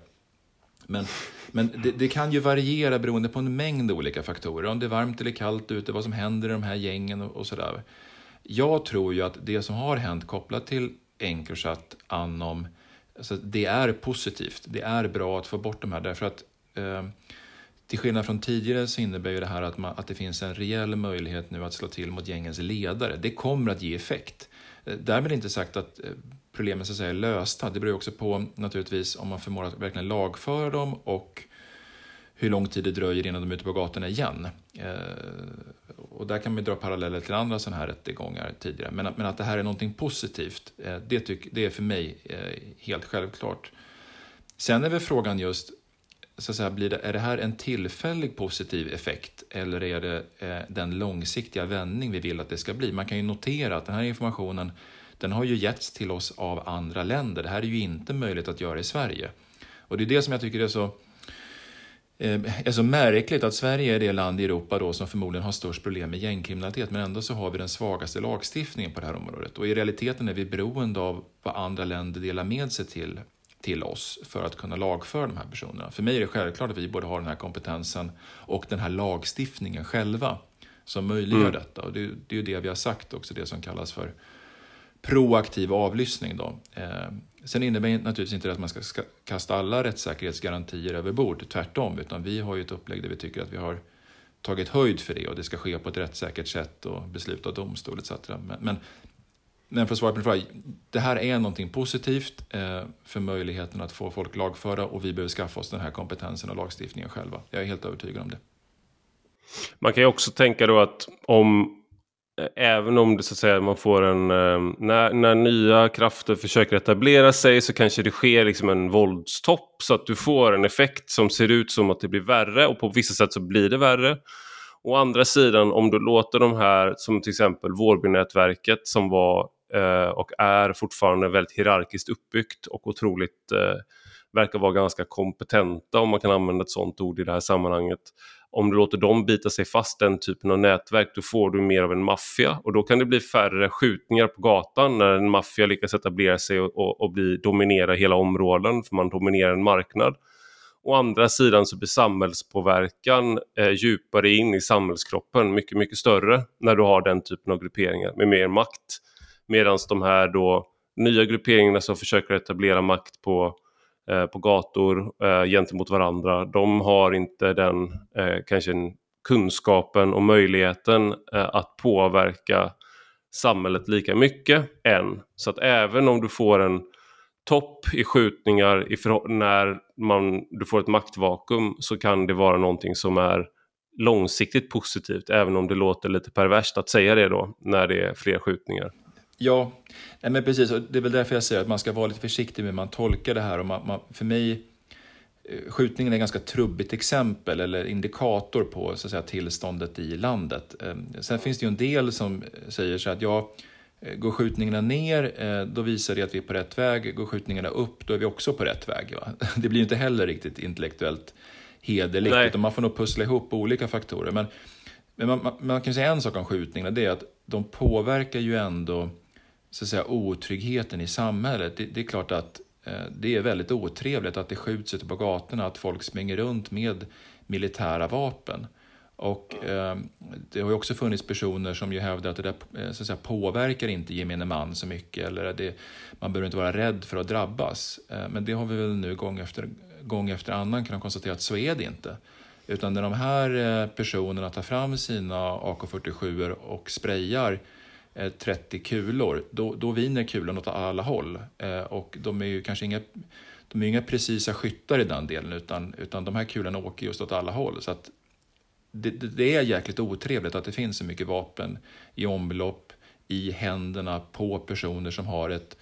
Men, men det, det, kan ju variera beroende på en mängd olika faktorer. Om det är varmt eller kallt ute, vad som händer i de här gängen och, och sådär. Jag tror ju att det som har hänt kopplat till Encrochat, Anom, alltså det är positivt. Det är bra att få bort de här därför att eh, till skillnad från tidigare så innebär ju det här att, man, att det finns en reell möjlighet nu att slå till mot gängens ledare. Det kommer att ge effekt. Eh, därmed inte sagt att eh, problemen så att säga är lösta. Det beror också på naturligtvis om man förmår att verkligen lagföra dem och hur lång tid det dröjer innan de är ute på gatorna igen. Eh, och där kan man dra paralleller till andra sådana här rättegångar tidigare. Men, men att det här är någonting positivt, eh, det, tyck, det är för mig eh, helt självklart. Sen är väl frågan just, så att säga, blir det, är det här en tillfällig positiv effekt eller är det eh, den långsiktiga vändning vi vill att det ska bli? Man kan ju notera att den här informationen den har ju getts till oss av andra länder. Det här är ju inte möjligt att göra i Sverige. Och det är det som jag tycker är så är så märkligt att Sverige är det land i Europa då som förmodligen har störst problem med gängkriminalitet men ändå så har vi den svagaste lagstiftningen på det här området. Och i realiteten är vi beroende av vad andra länder delar med sig till, till oss för att kunna lagföra de här personerna. För mig är det självklart att vi borde ha den här kompetensen och den här lagstiftningen själva som möjliggör mm. detta. Och det, det är ju det vi har sagt också, det som kallas för proaktiv avlyssning. Då. Sen innebär det naturligtvis inte att man ska kasta alla rättssäkerhetsgarantier över bord, tvärtom, utan vi har ju ett upplägg där vi tycker att vi har tagit höjd för det och det ska ske på ett rättssäkert sätt och beslut av domstol etc. Men, men, men för att svara på din fråga, det här är någonting positivt eh, för möjligheten att få folk lagförda och vi behöver skaffa oss den här kompetensen och lagstiftningen själva. Jag är helt övertygad om det. Man kan ju också tänka då att om Eh, även om det så att säga man får en... Eh, när, när nya krafter försöker etablera sig så kanske det sker liksom en våldstopp så att du får en effekt som ser ut som att det blir värre och på vissa sätt så blir det värre. Å andra sidan om du låter de här som till exempel Vårbynätverket som var eh, och är fortfarande väldigt hierarkiskt uppbyggt och otroligt eh, verkar vara ganska kompetenta om man kan använda ett sånt ord i det här sammanhanget om du låter dem bita sig fast den typen av nätverk då får du mer av en maffia och då kan det bli färre skjutningar på gatan när en maffia lyckas etablera sig och, och, och bli, dominera hela områden för man dominerar en marknad. Å andra sidan så blir samhällspåverkan eh, djupare in i samhällskroppen mycket, mycket större när du har den typen av grupperingar med mer makt. Medan de här då nya grupperingarna som försöker etablera makt på Eh, på gator eh, gentemot varandra. De har inte den eh, kanske kunskapen och möjligheten eh, att påverka samhället lika mycket än. Så att även om du får en topp i skjutningar i när man, du får ett maktvakuum så kan det vara någonting som är långsiktigt positivt även om det låter lite perverst att säga det då när det är fler skjutningar. Ja, nej men precis. Och det är väl därför jag säger att man ska vara lite försiktig med hur man tolkar det här. Och man, man, för mig, eh, skjutningen är ett ganska trubbigt exempel eller indikator på så att säga, tillståndet i landet. Ehm, sen finns det ju en del som säger så att ja, eh, går skjutningarna ner, eh, då visar det att vi är på rätt väg. Går skjutningarna upp, då är vi också på rätt väg. Va? Det blir ju inte heller riktigt intellektuellt hederligt, Nej. utan man får nog pussla ihop olika faktorer. Men, men man, man, man kan säga en sak om skjutningarna, det är att de påverkar ju ändå så att säga, otryggheten i samhället. Det, det är klart att eh, det är väldigt otrevligt att det skjuts ute på gatorna, att folk springer runt med militära vapen. Och eh, det har ju också funnits personer som ju hävdar att det där eh, så att säga, påverkar inte gemene man så mycket, eller att det, man behöver inte vara rädd för att drabbas. Eh, men det har vi väl nu gång efter, gång efter annan kunnat konstatera att så är det inte. Utan när de här eh, personerna tar fram sina AK47 och sprayar Eh, 30 kulor, då, då viner kulan åt alla håll. Eh, och de är ju kanske inga, de är inga precisa skyttar i den delen, utan, utan de här kulorna åker just åt alla håll. Så att det, det är jäkligt otrevligt att det finns så mycket vapen i omlopp, i händerna på personer som har ett,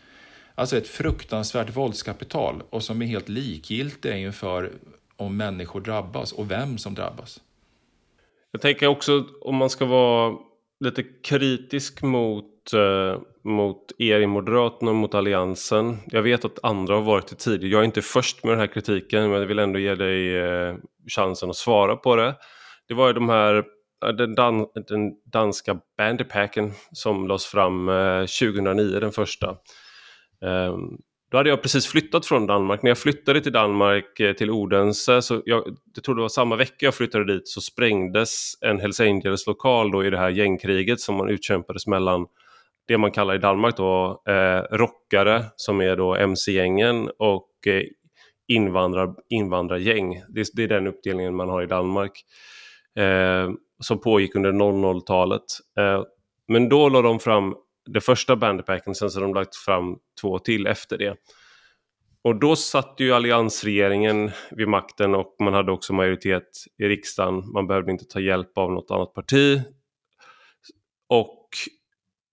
alltså ett fruktansvärt våldskapital och som är helt likgiltiga inför om människor drabbas och vem som drabbas. Jag tänker också om man ska vara lite kritisk mot, eh, mot er i Moderaterna och mot Alliansen. Jag vet att andra har varit det tidigare. Jag är inte först med den här kritiken men jag vill ändå ge dig eh, chansen att svara på det. Det var ju de här eh, den, dan, den danska bandypacken som lades fram eh, 2009, den första. Ehm, då hade jag precis flyttat från Danmark. När jag flyttade till Danmark, eh, till Odense, så jag, jag tror det var samma vecka jag flyttade dit, så sprängdes en Hells Angels-lokal då i det här gängkriget som man utkämpades mellan det man kallar i Danmark då eh, rockare som är då mc-gängen och eh, invandrar, invandrargäng. Det, det, är den uppdelningen man har i Danmark. Eh, som pågick under 00-talet. Eh, men då la de fram det första bandypacken, sen så har de lagt fram två till efter det. Och då satt ju alliansregeringen vid makten och man hade också majoritet i riksdagen. Man behövde inte ta hjälp av något annat parti. Och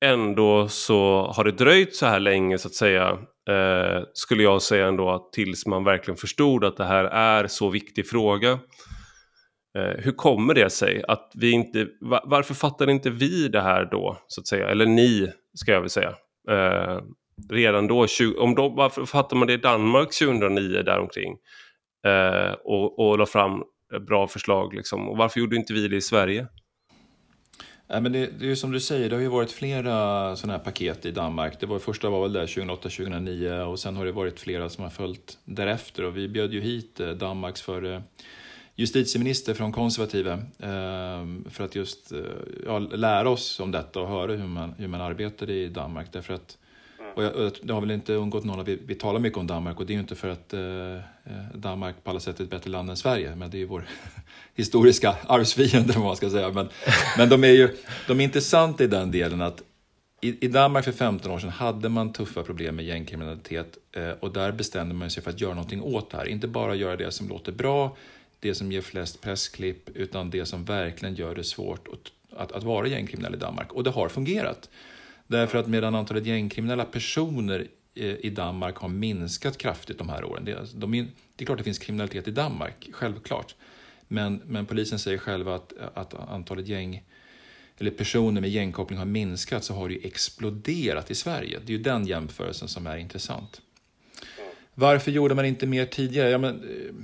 ändå så har det dröjt så här länge så att säga. Eh, skulle jag säga ändå att tills man verkligen förstod att det här är så viktig fråga. Eh, hur kommer det sig att vi inte, varför fattar inte vi det här då så att säga, eller ni ska jag väl säga. Eh, redan då, 20, om då, varför fattar man det i Danmark 2009 däromkring? Eh, och, och la fram bra förslag liksom. Och varför gjorde inte vi det i Sverige? Ja, men det, det är ju som du säger, det har ju varit flera sådana här paket i Danmark. Det var, första var väl där 2008-2009 och sen har det varit flera som har följt därefter. Och vi bjöd ju hit eh, Danmarks för justitieminister från konservativa eh, för att just ja, lära oss om detta och höra hur man, hur man arbetar i Danmark. Därför att, och jag, det har väl inte undgått någon, vi, vi talar mycket om Danmark och det är ju inte för att eh, Danmark på alla sätt är ett bättre land än Sverige, men det är ju vår historiska arvsfiende vad man ska säga. Men, men de är ju de är intressanta i den delen att i, Danmark för 15 år sedan hade man tuffa problem med gängkriminalitet eh, och där bestämde man sig för att göra någonting åt det här. Inte bara göra det som låter bra, det som ger flest pressklipp, utan det som verkligen gör det svårt att, att, att vara gängkriminell i Danmark. Och det har fungerat. Därför att medan antalet gängkriminella personer i Danmark har minskat kraftigt de här åren. Det, de, det är klart det finns kriminalitet i Danmark, självklart. Men, men polisen säger själva att, att antalet gäng eller personer med gängkoppling har minskat så har det ju exploderat i Sverige. Det är ju den jämförelsen som är intressant. Varför gjorde man inte mer tidigare? Ja, men, eh,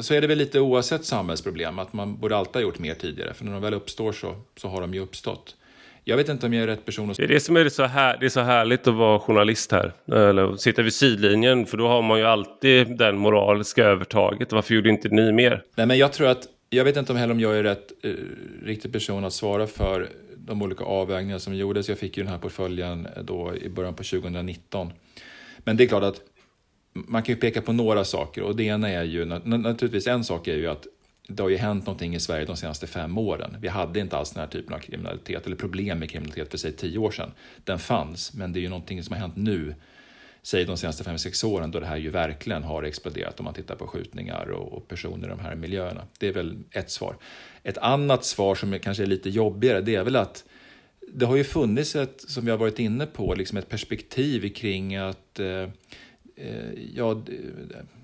så är det väl lite oavsett samhällsproblem, att man borde alltid ha gjort mer tidigare. För när de väl uppstår så, så har de ju uppstått. Jag vet inte om jag är rätt person att... Det är det som är så, här, det är så härligt att vara journalist här. Eller sitta vid sidlinjen. För då har man ju alltid den moraliska övertaget. Varför gjorde inte ni mer? Nej, men jag tror att... Jag vet inte om heller om jag är rätt eh, riktig person att svara för de olika avvägningar som gjordes. Jag fick ju den här portföljen då i början på 2019. Men det är klart att man kan ju peka på några saker och det ena är ju naturligtvis en sak är ju att det har ju hänt någonting i Sverige de senaste fem åren. Vi hade inte alls den här typen av kriminalitet, eller problem med kriminalitet för säg tio år sedan. Den fanns, men det är ju någonting som har hänt nu, säg de senaste fem, sex åren, då det här ju verkligen har exploderat om man tittar på skjutningar och, och personer i de här miljöerna. Det är väl ett svar. Ett annat svar som kanske är lite jobbigare, det är väl att det har ju funnits ett, som vi har varit inne på, liksom ett perspektiv kring att eh Eh, ja,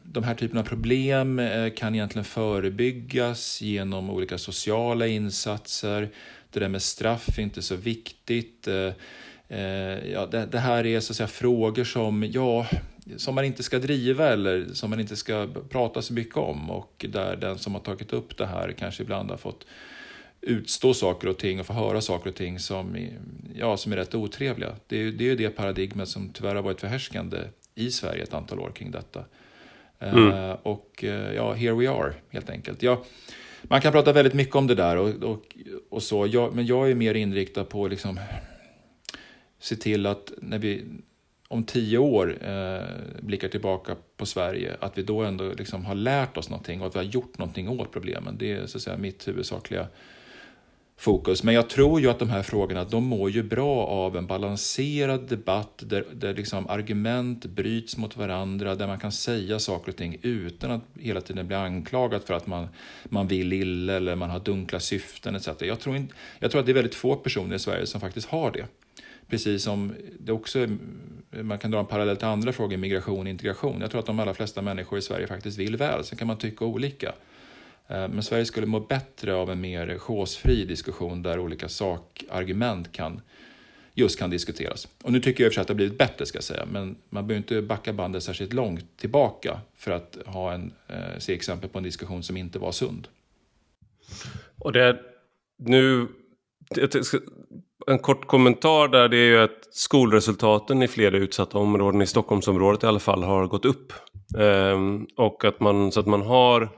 de här typerna av problem eh, kan egentligen förebyggas genom olika sociala insatser. Det där med straff är inte så viktigt. Eh, ja, det, det här är så att säga frågor som, ja, som man inte ska driva eller som man inte ska prata så mycket om och där den som har tagit upp det här kanske ibland har fått utstå saker och ting och få höra saker och ting som, ja, som är rätt otrevliga. Det är, det är ju det paradigmet som tyvärr har varit förhärskande i Sverige ett antal år kring detta. Mm. Uh, och uh, ja, here we are helt enkelt. Ja, man kan prata väldigt mycket om det där och, och, och så, jag, men jag är mer inriktad på liksom, se till att när vi om tio år eh, blickar tillbaka på Sverige, att vi då ändå liksom har lärt oss någonting och att vi har gjort någonting åt problemen. Det är så att säga mitt huvudsakliga fokus. Men jag tror ju att de här frågorna, de mår ju bra av en balanserad debatt där, där liksom argument bryts mot varandra, där man kan säga saker och ting utan att hela tiden bli anklagad för att man, man vill illa eller man har dunkla syften etc. Jag tror, inte, jag tror att det är väldigt få personer i Sverige som faktiskt har det. Precis som det också man kan dra en parallell till andra frågor, migration och integration. Jag tror att de allra flesta människor i Sverige faktiskt vill väl, sen kan man tycka olika. Eh, men Sverige skulle må bättre av en mer chosefri diskussion där olika sakargument kan, just kan diskuteras. Och nu tycker jag i och för sig att det har blivit bättre ska jag säga, men man behöver inte backa bandet särskilt långt tillbaka för att ha en, eh, se exempel på en diskussion som inte var sund. Och det, nu, en kort kommentar där det är ju att skolresultaten i flera utsatta områden i Stockholmsområdet i alla fall har gått upp. Ehm, och att man, så att man har,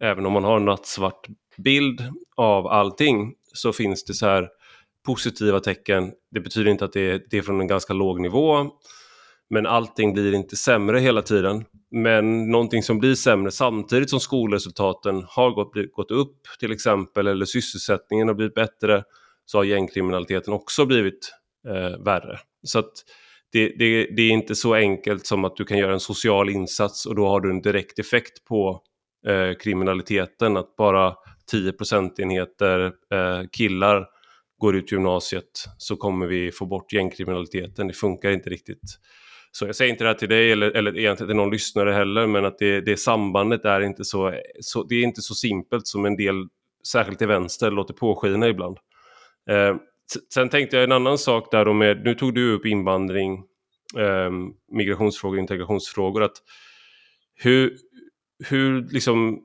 även om man har en nattsvart bild av allting, så finns det så här positiva tecken. Det betyder inte att det är, det är från en ganska låg nivå, men allting blir inte sämre hela tiden. Men någonting som blir sämre samtidigt som skolresultaten har gått, gått upp till exempel, eller sysselsättningen har blivit bättre, så har gängkriminaliteten också blivit eh, värre. Så att det, det, det, är inte så enkelt som att du kan göra en social insats och då har du en direkt effekt på eh, kriminaliteten. Att bara 10 procentenheter eh, killar går ut gymnasiet så kommer vi få bort gängkriminaliteten. Det funkar inte riktigt. Så jag säger inte det här till dig eller, eller egentligen till någon lyssnare heller, men att det, det sambandet är inte så, så, det är inte så simpelt som en del, särskilt till vänster, låter påskina ibland. Eh, sen tänkte jag en annan sak där då med, nu tog du upp invandring, eh, migrationsfrågor, integrationsfrågor, att hur, hur, liksom,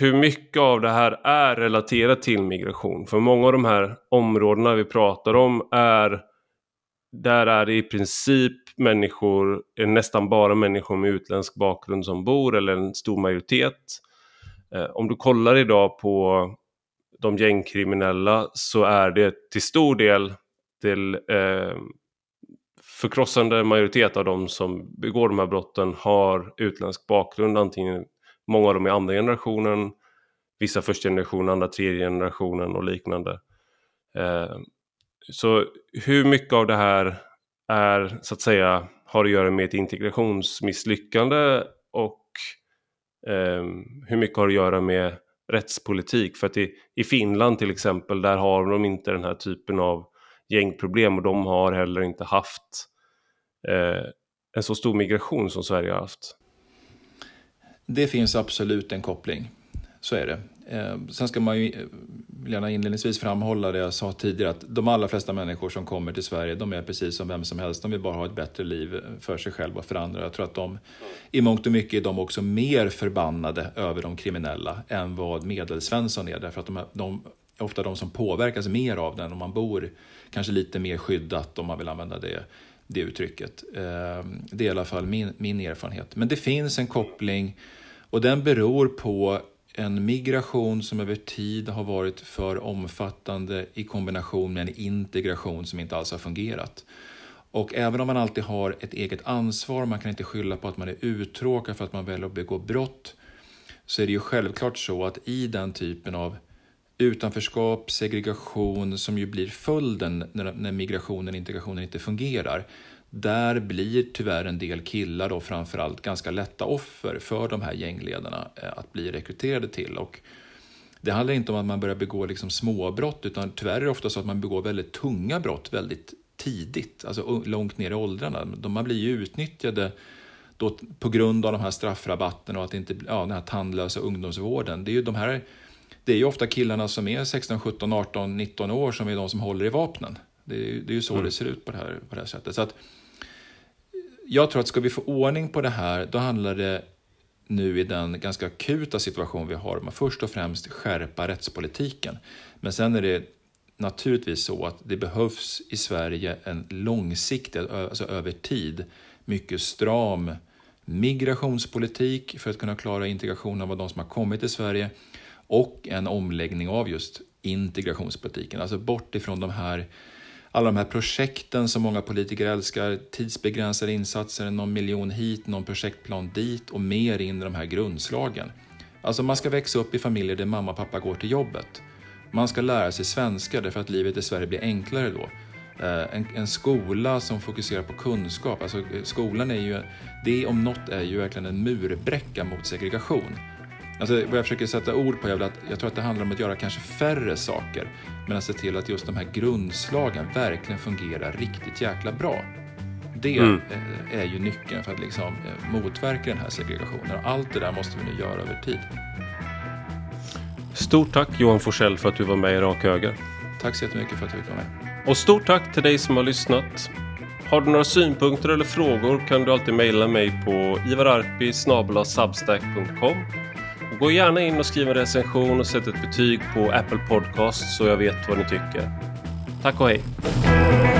hur mycket av det här är relaterat till migration? För många av de här områdena vi pratar om är där är det i princip människor, nästan bara människor med utländsk bakgrund som bor eller en stor majoritet. Eh, om du kollar idag på de gängkriminella så är det till stor del till eh, förkrossande majoritet av de som begår de här brotten har utländsk bakgrund. Antingen många av dem är andra generationen, vissa första generationen, andra tredje generationen och liknande. Eh, så hur mycket av det här är så att säga har att göra med ett integrationsmisslyckande och eh, hur mycket har att göra med rättspolitik? För att i, i Finland till exempel, där har de inte den här typen av gängproblem och de har heller inte haft eh, en så stor migration som Sverige har haft. Det finns absolut en koppling, så är det. Eh, sen ska man ju eh, gärna inledningsvis framhålla det jag sa tidigare att de allra flesta människor som kommer till Sverige de är precis som vem som helst. De vill bara ha ett bättre liv för sig själva och för andra. Jag tror att de i mångt och mycket är de också mer förbannade över de kriminella än vad medelsvensson är. Därför att de, de är ofta de som påverkas mer av den om man bor kanske lite mer skyddat om man vill använda det, det uttrycket. Ehm, det är i alla fall min, min erfarenhet. Men det finns en koppling och den beror på en migration som över tid har varit för omfattande i kombination med en integration som inte alls har fungerat. Och även om man alltid har ett eget ansvar, man kan inte skylla på att man är uttråkad för att man väljer att begå brott, så är det ju självklart så att i den typen av utanförskap, segregation som ju blir följden när, när migrationen och integrationen inte fungerar, där blir tyvärr en del killar då framförallt ganska lätta offer för de här gängledarna eh, att bli rekryterade till. Och det handlar inte om att man börjar begå liksom småbrott utan tyvärr är det ofta så att man begår väldigt tunga brott väldigt tidigt, alltså långt ner i åldrarna. Man blir ju utnyttjade då på grund av de här straffrabatterna och att inte, ja, den här tandlösa ungdomsvården. Det är ju de här det är ju ofta killarna som är 16, 17, 18, 19 år som är de som håller i vapnen. Det är, det är ju så mm. det ser ut på det här, på det här sättet. Så att, jag tror att ska vi få ordning på det här, då handlar det nu i den ganska akuta situation vi har om att först och främst skärpa rättspolitiken. Men sen är det naturligtvis så att det behövs i Sverige en långsiktig, alltså över tid, mycket stram migrationspolitik för att kunna klara integrationen av de som har kommit till Sverige och en omläggning av just integrationspolitiken, alltså bort ifrån de här alla de här projekten som många politiker älskar, tidsbegränsade insatser, någon miljon hit, någon projektplan dit och mer in i de här grundslagen. Alltså man ska växa upp i familjer där mamma och pappa går till jobbet. Man ska lära sig svenska därför att livet i Sverige blir enklare då. Eh, en, en, skola som fokuserar på kunskap, alltså eh, skolan är ju, det om något är ju verkligen en murbräcka mot segregation. Alltså, vad jag försöker sätta ord på är att jag tror att det handlar om att göra kanske färre saker, men att se till att just de här grundslagen verkligen fungerar riktigt jäkla bra. Det mm. är ju nyckeln för att liksom eh, motverka den här segregationen. Och allt det där måste vi nu göra över tid. Stort tack Johan Forsell för att du var med i Rak Höger. Tack så jättemycket för att du fick vara med. Och stort tack till dig som har lyssnat. Har du några synpunkter eller frågor kan du alltid mejla mig på ivararpi gå gärna in och skriv en recension och sätt ett betyg på Apple Podcast så jag vet vad ni tycker. Tack och hej!